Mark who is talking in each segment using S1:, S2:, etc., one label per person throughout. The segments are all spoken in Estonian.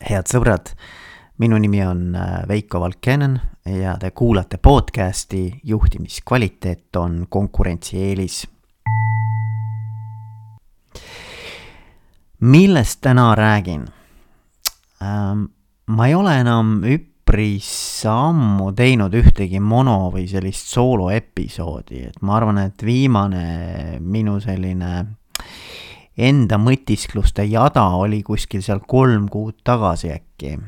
S1: head sõbrad, minu nimi on äh, Veiko Valkenen ja te kuulate podcasti Juhtimiskvaliteet on konkurentsieelis. millest täna räägin? Ähm, ma ei ole enam üpris ammu teinud ühtegi mono või sellist sooloepisoodi, et ma arvan, et viimane minu selline enda mõtiskluste jada oli kuskil seal kolm kuud tagasi äkki.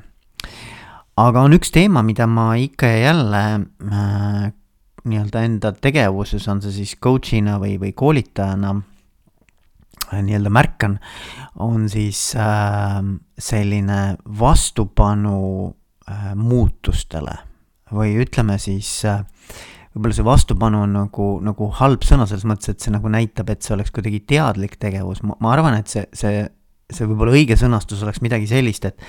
S1: aga on üks teema, mida ma ikka ja jälle äh, nii-öelda enda tegevuses, on see siis coach'ina või, või koolitajana äh, nii-öelda märkan, on siis äh, selline vastupanu äh, muutustele või ütleme siis äh, võib-olla see vastupanu on nagu, nagu halb sõna selles mõttes, et see nagu näitab, et see oleks kuidagi teadlik tegevus, ma, arvan, et see, see, see võib-olla õige sõnastus oleks midagi sellist, et,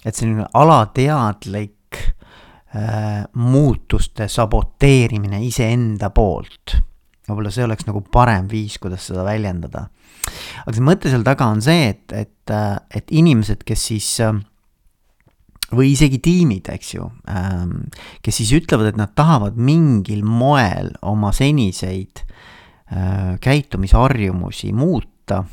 S1: et selline alateadlik äh, muutuste saboteerimine iseenda poolt. võib-olla see oleks nagu parem viis, kuidas seda väljendada. aga see mõte seal taga on see, et, et, äh, et inimesed, kes siis äh, või isegi tiimid, eks ju, ähm, kes siis ütlevad, et nad tahavad mingil moel oma seniseid äh, käitumisharjumusi muuta,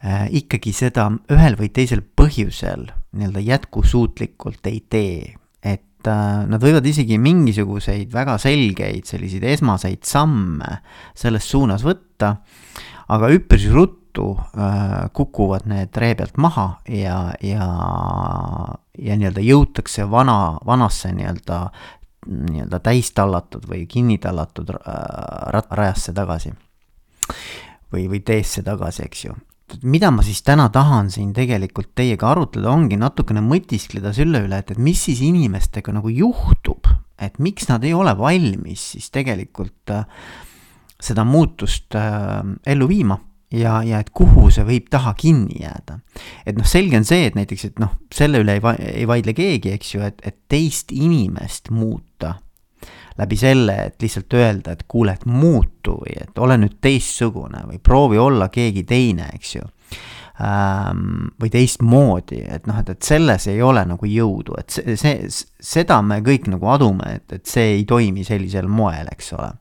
S1: äh, ikkagi seda ühel või teisel põhjusel nii-öelda jätkusuutlikult ei tee. et äh, nad võivad isegi mingisuguseid väga selgeid selliseid esmaseid samme selles suunas võtta, aga üpris ruttu ruttu äh, kukuvad need ree pealt maha ja, ja, ja nii-öelda jõutakse vana, vanasse nii-öelda, nii-öelda täis tallatud või kinni tallatud äh, rajasse tagasi. või, või teesse tagasi, eks ju. Mida ma siis täna tahan siin tegelikult teiega arutleda, ongi natukene mõtiskleda selle üle, et, et mis siis inimestega nagu juhtub, et miks nad ei ole valmis siis tegelikult äh, seda muutust äh, ellu viima ja, ja et kuhu see võib taha kinni jääda. et noh, selge on see, et näiteks, et noh, selle üle ei, va ei vaidle keegi, eks ju, et, et teist inimest muuta läbi selle, et lihtsalt öelda, et kuule, et muutu või et ole nüüd teistsugune või proovi olla keegi teine, eks ju ähm,. või teistmoodi, et noh, et, et selles ei ole nagu jõudu, et see, see, seda me kõik nagu adume, et, et see ei toimi sellisel moel, eks ole.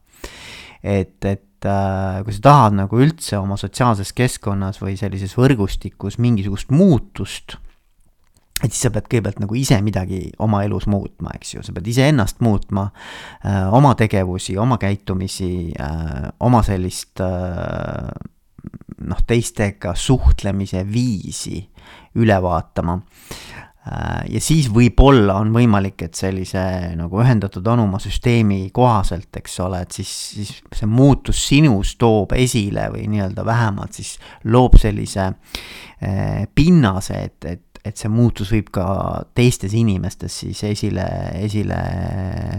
S1: et, et kui sa tahad nagu üldse oma sotsiaalses keskkonnas või sellises võrgustikus mingisugust muutust, et siis sa pead kõigepealt nagu ise midagi oma elus muutma, eks ju, sa pead iseennast muutma äh,, oma tegevusi, oma käitumisi äh,, oma sellist äh, noh, teistega suhtlemise viisi üle vaatama. Äh, ja siis võib-olla on võimalik, et sellise nagu ühendatud anumasüsteemi kohaselt, eks ole, et siis, siis see muutus sinus toob esile või nii-öelda vähemalt siis loob sellise eh, pinnase, et, et, et see muutus võib ka teistes inimestes siis esile, esile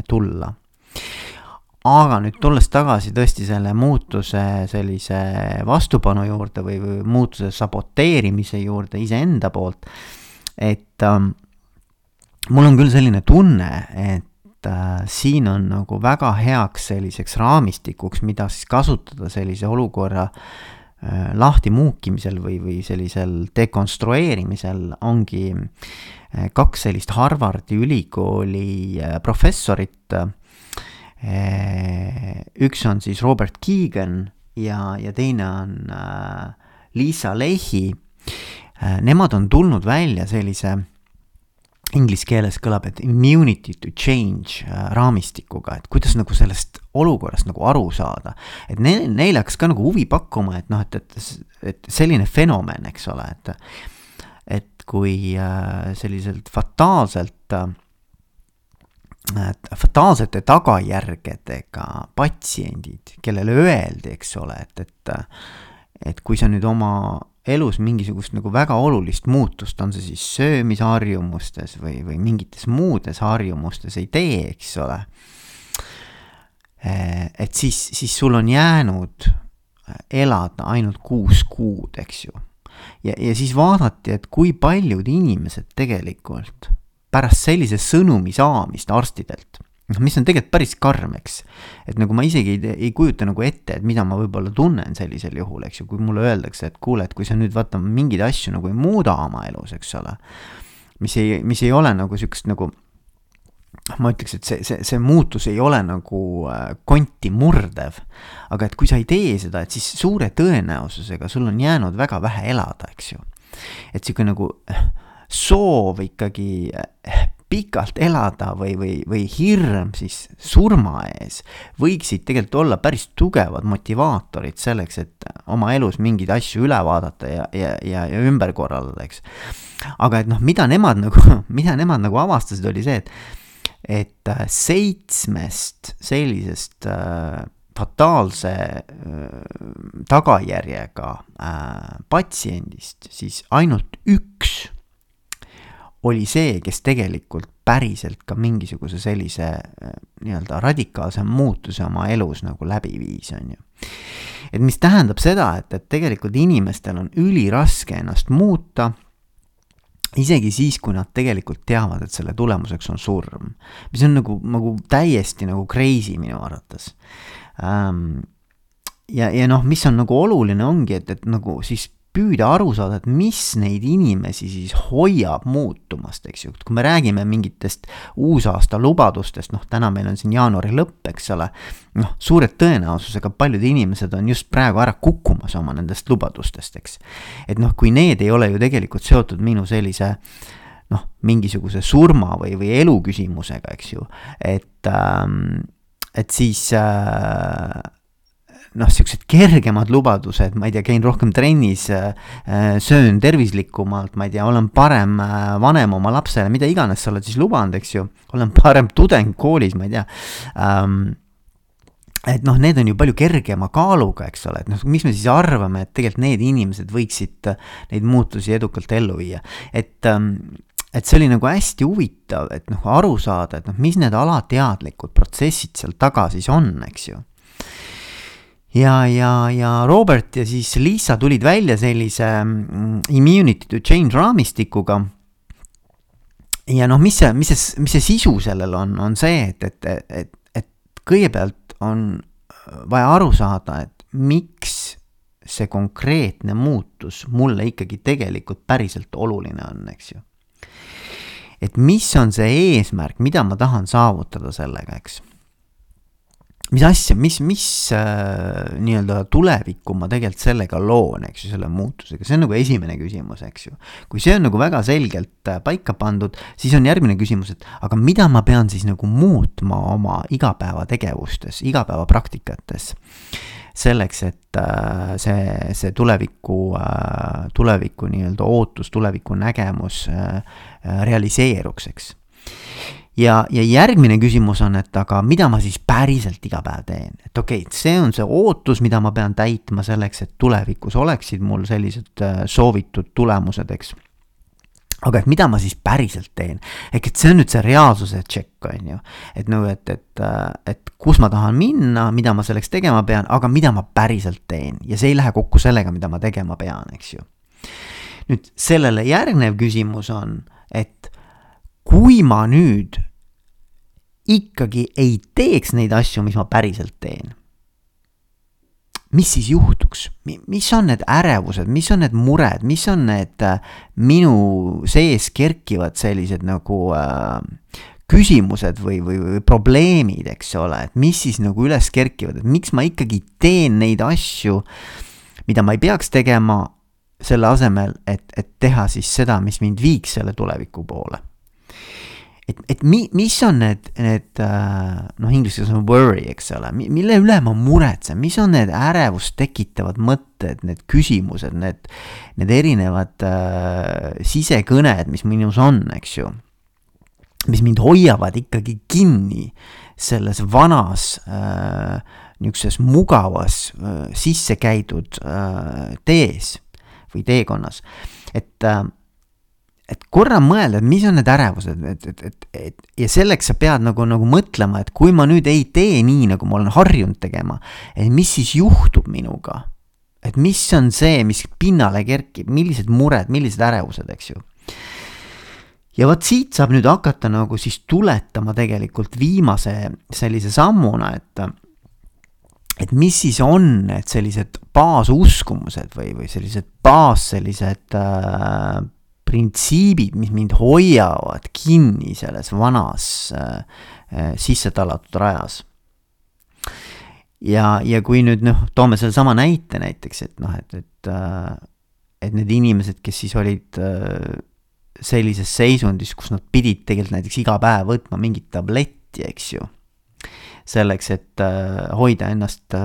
S1: tulla. Aga nüüd tulles tagasi tõesti selle muutuse sellise vastupanu juurde või, või muutuse saboteerimise juurde iseenda poolt et ähm, mul on küll selline tunne, et äh, siin on nagu väga heaks selliseks raamistikuks, mida siis kasutada sellise olukorra äh, lahti muukimisel või, või sellisel dekonstrueerimisel ongi äh, kaks sellist Harvardi ülikooli äh, professorit äh,. üks on siis Robert Keegan ja, ja teine on äh, Liisa Lehi nemad on tulnud välja sellise inglise keeles kõlab, et immunity to change äh, raamistikuga, et kuidas nagu sellest olukorrast nagu aru saada. et neil, neile hakkas ka nagu huvi pakkuma, et noh, et, et, et selline fenomen, eks ole, et, et kui äh, selliselt fataalselt äh,, fataalsete tagajärgedega patsiendid, kellele öeldi, eks ole, et, et, et kui sa nüüd oma elus mingisugust nagu väga olulist muutust, on see siis söömisharjumustes või, või mingites muudes harjumustes ei tee, eks ole. Eh, et siis, siis sul on jäänud elada ainult kuus kuud, eks ju. ja, ja siis vaadati, et kui paljud inimesed tegelikult pärast sellise sõnumi saamist arstidelt noh, mis on tegelikult päris karm, eks. et nagu ma isegi ei, ei kujuta nagu ette, et mida ma võib-olla tunnen sellisel juhul, eks ju, kui mulle öeldakse, et kuule, et kui sa nüüd vaata mingeid asju nagu ei muuda oma elus, eks ole. mis ei, mis ei ole nagu sihukest nagu ma ütleks, et see, see, see muutus ei ole nagu äh, konti murdev. aga et kui sa ei tee seda, et siis suure tõenäosusega sul on jäänud väga vähe elada, eks ju. et sihuke nagu soov ikkagi äh, pikalt elada või, või, või hirm siis surma ees võiksid tegelikult olla päris tugevad motivaatorid selleks, et oma elus mingeid asju üle vaadata ja, ja, ja, ja ümber korraldada, eks. aga et noh, mida nemad nagu, mida nemad nagu avastasid, oli see, et, et äh, seitsmest sellisest äh, fataalse äh, tagajärjega äh, patsiendist siis ainult üks oli see, kes tegelikult päriselt ka mingisuguse sellise äh, nii-öelda radikaalse muutuse oma elus nagu läbi viis, on ju. et mis tähendab seda, et, et tegelikult inimestel on üliraske ennast muuta, isegi siis, kui nad tegelikult teavad, et selle tulemuseks on surm. mis on nagu, nagu täiesti nagu crazy minu arvates ähm, ja, ja noh, mis on nagu oluline, ongi, et, et nagu siis püüda aru saada, et mis neid inimesi siis hoiab muutumast, eks ju, et kui me räägime mingitest uusaasta lubadustest, noh, täna meil on siin jaanuari lõpp, eks ole, noh, suure tõenäosusega paljud inimesed on just praegu ära kukkumas oma nendest lubadustest, eks. et noh, kui need ei ole ju tegelikult seotud minu sellise noh, mingisuguse surma või, või elu küsimusega, eks ju, et ähm, et siis äh, noh, siuksed kergemad lubadused, ma ei tea, käin rohkem trennis, äh, söön tervislikumalt, ma ei tea, olen parem äh, vanem oma lapsele, mida iganes sa oled siis lubanud, eks ju. olen parem tudeng koolis, ma ei tea. Um, et noh, need on ju palju kergema kaaluga, eks ole, et noh, mis me siis arvame, et tegelikult need inimesed võiksid äh, neid muutusi edukalt ellu viia, et ähm, et see oli nagu hästi huvitav, et noh, aru saada, et noh, mis need alateadlikud protsessid seal taga siis on, eks ju ja, ja, ja Robert ja siis Liisa tulid välja sellise mm, immunity to change raamistikuga. ja noh, mis see, mis see, mis see sisu sellel on, on see, et, et, et, et kõigepealt on vaja aru saada, et miks see konkreetne muutus mulle ikkagi tegelikult päriselt oluline on, eks ju. et mis on see eesmärk, mida ma tahan saavutada sellega, eks mis asja, mis, mis äh, nii-öelda tulevikku ma tegelikult sellega loon, eks ju, selle muutusega, see on nagu esimene küsimus, eks ju. kui see on nagu väga selgelt äh, paika pandud, siis on järgmine küsimus, et aga mida ma pean siis nagu muutma oma igapäevategevustes, igapäevapraktikates. selleks, et äh, see, see tuleviku äh,, tuleviku nii-öelda ootus, tuleviku nägemus äh, äh realiseeruks, eks ja, ja järgmine küsimus on, et aga mida ma siis päriselt iga päev teen, et okei okay,, see on see ootus, mida ma pean täitma selleks, et tulevikus oleksid mul sellised äh, soovitud tulemused, eks aga et mida ma siis päriselt teen, ehk et see on nüüd see reaalsuse tšekk, on ju. et nagu, et, et, äh, et kus ma tahan minna, mida ma selleks tegema pean, aga mida ma päriselt teen ja see ei lähe kokku sellega, mida ma tegema pean, eks ju. nüüd sellele järgnev küsimus on, et kui ma nüüd ikkagi ei teeks neid asju, mis ma päriselt teen, mis siis juhtuks, mis on need ärevused, mis on need mured, mis on need äh, minu sees kerkivad sellised nagu äh, küsimused või, või, või probleemid, eks ole, et mis siis nagu üles kerkivad, et miks ma ikkagi teen neid asju, mida ma ei peaks tegema, selle asemel, et, et teha siis seda, mis mind viiks selle tuleviku poole et, et mi-, mis on need, need äh, noh, inglise keeles on worry, eks ole, mille üle ma muretsen, mis on need ärevust tekitavad mõtted, need küsimused, need, need erinevad äh, sisekõned, mis minus on, eks ju. mis mind hoiavad ikkagi kinni selles vanas äh, niisuguses mugavas äh, sisse käidud äh, tees või teekonnas, et äh, et korra mõelda, et mis on need ärevused, et, et, et, et ja selleks sa pead nagu, nagu mõtlema, et kui ma nüüd ei tee nii, nagu ma olen harjunud tegema, et mis siis juhtub minuga. et mis on see, mis pinnale kerkib, millised mured, millised ärevused, eks ju. ja vot siit saab nüüd hakata nagu siis tuletama tegelikult viimase sellise sammuna, et et mis siis on need sellised baasuskumused või, või sellised baas sellised äh, printsiibid, mis mind hoiavad kinni selles vanas äh, äh sisse tallatud rajas. ja, ja kui nüüd noh, toome sellesama näite näiteks, et noh, et, et äh, et need inimesed, kes siis olid sellises seisundis, kus nad pidid tegelikult näiteks iga päev võtma mingit tabletti, eks ju. selleks, et hoida ennast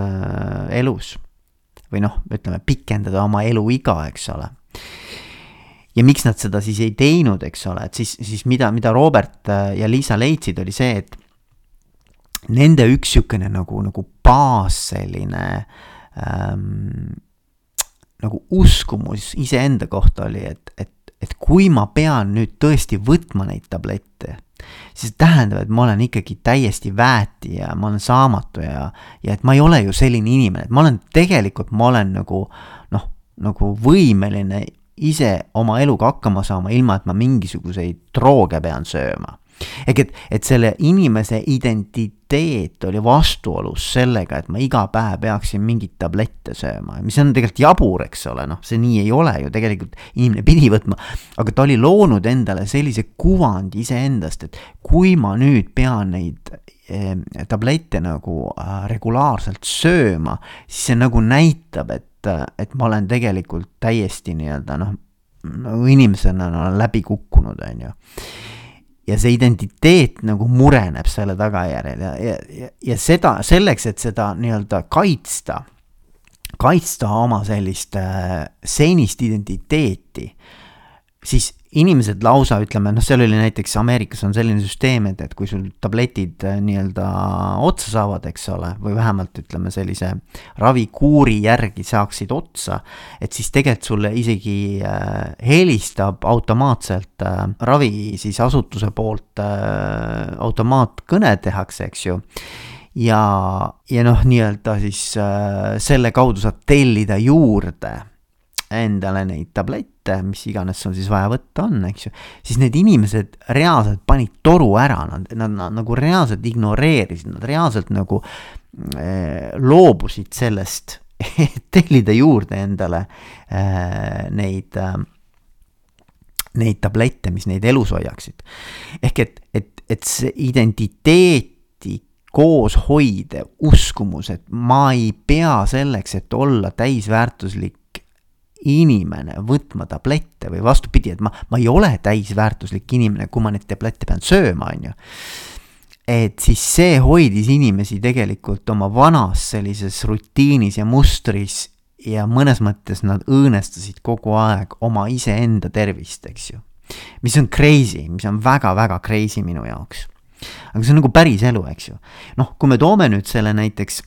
S1: elus. või noh, ütleme pikendada oma eluiga, eks ole. Ja miks nad seda siis ei teinud, eks ole, et siis, siis mida, mida Robert äh, ja Liisa leidsid, oli see, et nende üks niisugune nagu, nagu baas selline ähm, nagu uskumus iseenda kohta oli, et, et et kui ma pean nüüd tõesti võtma neid tablette, siis tähendab, et ma olen ikkagi täiesti väeti ja ma olen saamatu ja, ja et ma ei ole ju selline inimene, et ma olen tegelikult, ma olen nagu noh, nagu võimeline ise oma eluga hakkama saama, ilma et ma mingisuguseid drooge pean sööma ehk et, et selle inimese identiteet oli vastuolus sellega, et ma iga päev peaksin mingeid tablette sööma, mis on tegelikult jabur, eks ole, noh, see nii ei ole ju, tegelikult inimene pidi võtma, aga ta oli loonud endale sellise kuvandi iseendast, et kui ma nüüd pean neid eh, tablette nagu äh, regulaarselt sööma, siis see nagu näitab, et, et ma olen tegelikult täiesti nii-öelda noh, nagu inimesena no, läbi kukkunud, on ju ja see identiteet nagu mureneb selle tagajärjel ja, ja, ja, ja seda selleks, et seda nii-öelda kaitsta, kaitsta oma sellist äh, senist identiteeti, siis inimesed lausa ütleme, noh, seal oli näiteks Ameerikas on selline süsteem, et, et kui sul tabletid äh, nii-öelda otsa saavad, eks ole, või vähemalt ütleme sellise ravikuuri järgi saaksid otsa, et siis tegelikult sulle isegi äh, helistab automaatselt äh, ravi siis asutuse poolt äh, automaatkõne tehakse, eks ju. Ja, ja noh, nii-öelda siis äh, selle kaudu saad tellida juurde endale neid tablette, mis iganes sul siis vaja võtta on, eks ju, siis need inimesed reaalselt panid toru ära, nad, nad, nad nagu reaalselt ignoreerisid, nad reaalselt nagu äh, loobusid sellest, et tellida juurde endale äh, neid äh, neid tablette, mis neid elus hoiaksid. ehk et, et, et see identiteeti koos hoidev uskumus, et ma ei pea selleks, et olla täisväärtuslik inimene võtma tablette või vastupidi, et ma, ma ei ole täisväärtuslik inimene, kui ma neid tablette pean sööma, on ju. et siis see hoidis inimesi tegelikult oma vanas sellises rutiinis ja mustris ja mõnes mõttes nad õõnestasid kogu aeg oma iseenda tervist, eks ju. mis on crazy, mis on väga-väga crazy minu jaoks. aga see on nagu päris elu, eks ju. noh, kui me toome nüüd selle näiteks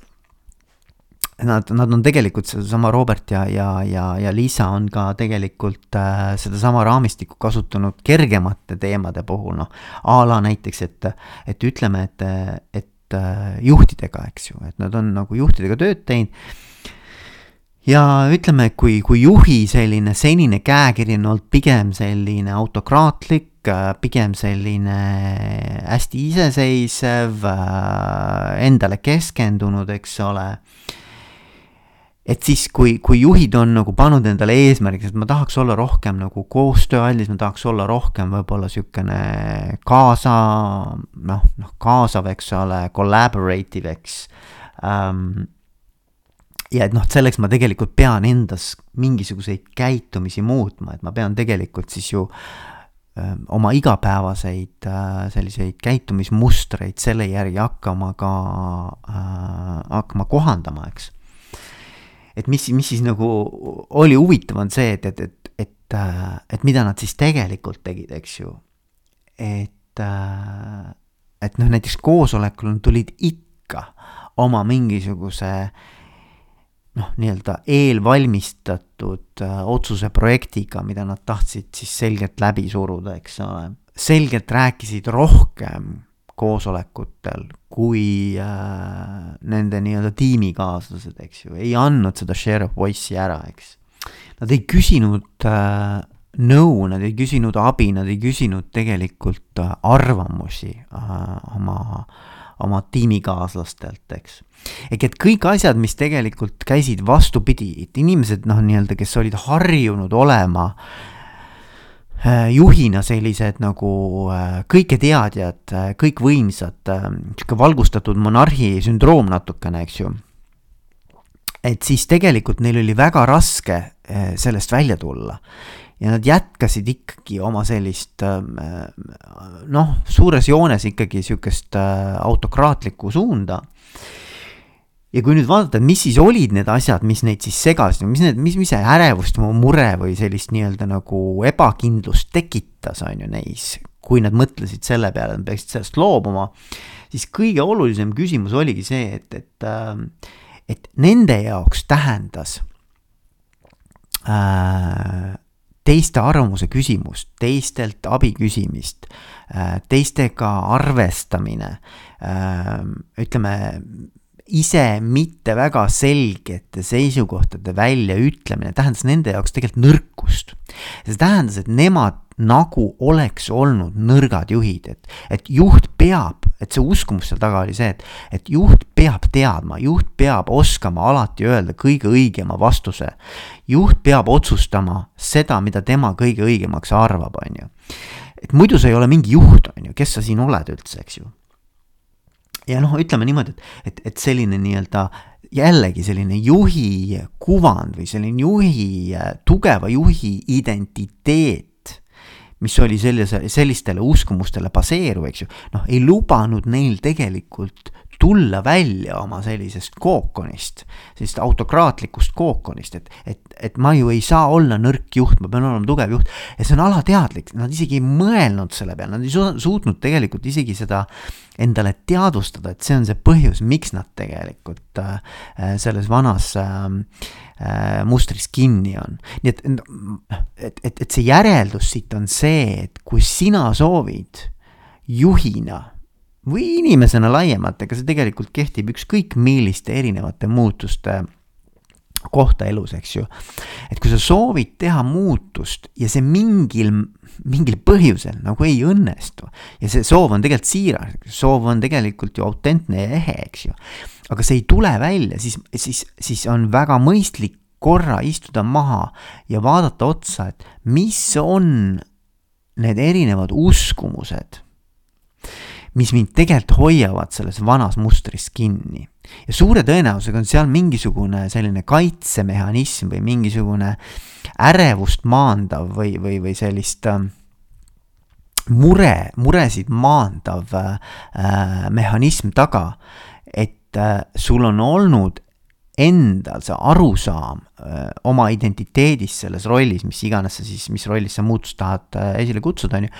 S1: nad, nad on tegelikult sedasama Robert ja, ja, ja, ja Liisa on ka tegelikult äh, sedasama raamistikku kasutanud kergemate teemade puhul, noh. a la näiteks, et, et ütleme, et, et äh, juhtidega, eks ju, et nad on nagu juhtidega tööd teinud ja ütleme, kui, kui juhi selline senine käekiri on olnud pigem selline autokraatlik, äh, pigem selline hästi iseseisev, äh, endale keskendunud, eks ole et siis, kui, kui juhid on nagu pannud endale eesmärgiks, et ma tahaks olla rohkem nagu koostööaldis, ma tahaks olla rohkem võib-olla sihukene kaasa, noh, noh, kaasav, eks ole, collaborative, eks ähm,. ja et noh, selleks ma tegelikult pean endas mingisuguseid käitumisi muutma, et ma pean tegelikult siis ju öö, oma igapäevaseid äh, selliseid käitumismustreid selle järgi hakkama ka äh,, hakkama kohandama, eks et mis, mis siis nagu oli huvitav, on see, et, et, et, et, äh, et mida nad siis tegelikult tegid, eks ju. et, äh, et noh, näiteks koosolekul nad tulid ikka oma mingisuguse noh, nii-öelda eelvalmistatud äh, otsuse projektiga, mida nad tahtsid siis selgelt läbi suruda, eks ole. selgelt rääkisid rohkem koosolekutel kui äh, nende nii-öelda tiimikaaslased, eks ju, ei andnud seda share of voice'i ära, eks. Nad ei küsinud äh, nõu, nad ei küsinud abi, nad ei küsinud tegelikult äh, arvamusi äh, oma, oma tiimikaaslastelt, eks. ehk et kõik asjad, mis tegelikult käisid vastupidi, et inimesed noh, nii-öelda, kes olid harjunud olema äh, juhina sellised nagu kõiketeadjad, kõikvõimsad, sihuke valgustatud monarhi sündroom natukene, eks ju et siis tegelikult neil oli väga raske sellest välja tulla ja nad jätkasid ikkagi oma sellist ähm, noh, suures joones ikkagi sihukest äh, autokraatlikku suunda. Ja kui nüüd vaadata, mis siis olid need asjad, mis neid siis segasid, mis need, mis, mis see ärevust, mure või sellist nii-öelda nagu ebakindlust tekitas, on ju neis, kui nad mõtlesid selle peale, et nad peaksid sellest loobuma, siis kõige olulisem küsimus oligi see, et, et, ähm, et nende jaoks tähendas äh, teiste arvamuse küsimust, teistelt abi küsimist, äh, teistega arvestamine, äh, ütleme, ise mitte väga selgete seisukohtade väljaütlemine tähendas nende jaoks tegelikult nõrkust. see tähendas, et nemad nagu oleks olnud nõrgad juhid, et, et juht peab, et see uskumus seal taga oli see, et, et juht peab teadma, juht peab oskama alati öelda kõige õigema vastuse. juht peab otsustama seda, mida tema kõige õigemaks arvab, on ju. et muidu sa ei ole mingi juht, on ju, kes sa siin oled üldse, eks ju. Ja noh, ütleme niimoodi, et, et, et selline nii-öelda jällegi selline juhi kuvand või selline juhi, tugeva juhi identiteet mis oli sellise, sellistele uskumustele baseeruv, eks ju, noh, ei lubanud neil tegelikult tulla välja oma sellisest kookonist, sellisest autokraatlikust kookonist, et, et, et ma ju ei saa olla nõrk juht, ma pean olema tugev juht. ja see on alateadlik, nad isegi ei mõelnud selle peale, nad ei suutnud tegelikult isegi seda endale teadvustada, et see on see põhjus, miks nad tegelikult äh, selles vanas äh, äh, mustris kinni on. nii et, et, et, et see järeldus siit on see, et kui sina soovid juhina või inimesena laiemalt, ega see tegelikult kehtib ükskõik milliste erinevate muutuste kohta elus, eks ju. et kui sa soovid teha muutust ja see mingil, mingil põhjusel nagu ei õnnestu ja see soov on tegelikult siiras, soov on tegelikult ju autentne ja ehe, eks ju. aga see ei tule välja, siis, siis, siis on väga mõistlik korra istuda maha ja vaadata otsa, et mis on need erinevad uskumused mis mind tegelikult hoiavad selles vanas mustris kinni. ja suure tõenäosusega on seal mingisugune selline kaitsemehhanism või mingisugune ärevust maandav või, või, või sellist äh, mure, muresid maandav äh, mehhanism taga, et äh, sul on olnud endal see arusaam öö, oma identiteedist selles rollis, mis iganes sa siis, mis rollis sa muutust tahad öö, esile kutsuda, on ju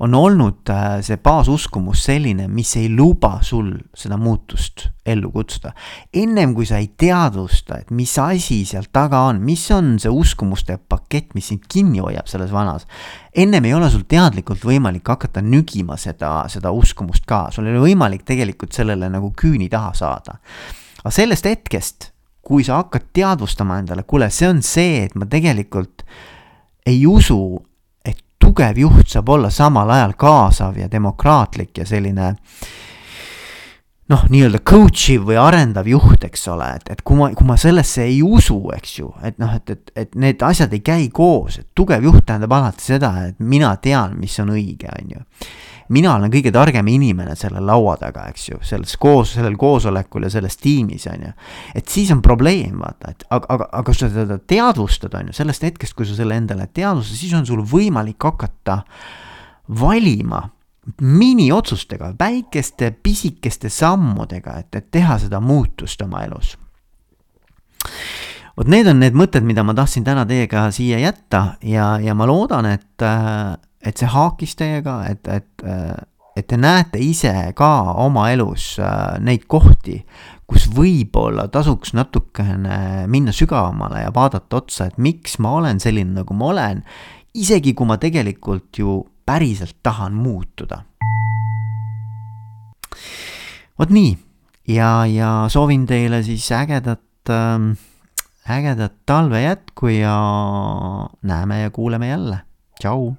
S1: on olnud äh, see baasuskumus selline, mis ei luba sul seda muutust ellu kutsuda. ennem kui sa ei teadvusta, et mis asi seal taga on, mis on see uskumuste pakett, mis sind kinni hoiab selles vanas. ennem ei ole sul teadlikult võimalik hakata nügima seda, seda uskumust ka, sul ei ole võimalik tegelikult sellele nagu küüni taha saada. aga sellest hetkest, kui sa hakkad teadvustama endale, kuule, see on see, et ma tegelikult ei usu tugev juht saab olla samal ajal kaasav ja demokraatlik ja selline noh, nii-öelda coach iv või arendav juht, eks ole, et, et kui ma, kui ma sellesse ei usu, eks ju, et noh, et, et, et need asjad ei käi koos, et tugev juht tähendab alati seda, et mina tean, mis on õige, on ju mina olen kõige targem inimene selle laua taga, eks ju, selles koos, sellel koosolekul ja selles tiimis, on ju. et siis on probleem, vaata, et aga, aga, aga kui sa seda teadvustad, on ju, sellest hetkest, kui sa selle endale teadvustad, siis on sul võimalik hakata valima miniotsustega, väikeste pisikeste sammudega, et, et teha seda muutust oma elus vot need on need mõtted, mida ma tahtsin täna teiega siia jätta ja, ja ma loodan, et, et see haakis teiega, et, et, et te näete ise ka oma elus äh, neid kohti, kus võib-olla tasuks natukene minna sügavamale ja vaadata otsa, et miks ma olen selline, nagu ma olen, isegi kui ma tegelikult ju päriselt tahan muutuda. vot nii ja, ja soovin teile siis ägedat äh, ägedat talve jätku ja näeme ja kuuleme jälle tšau.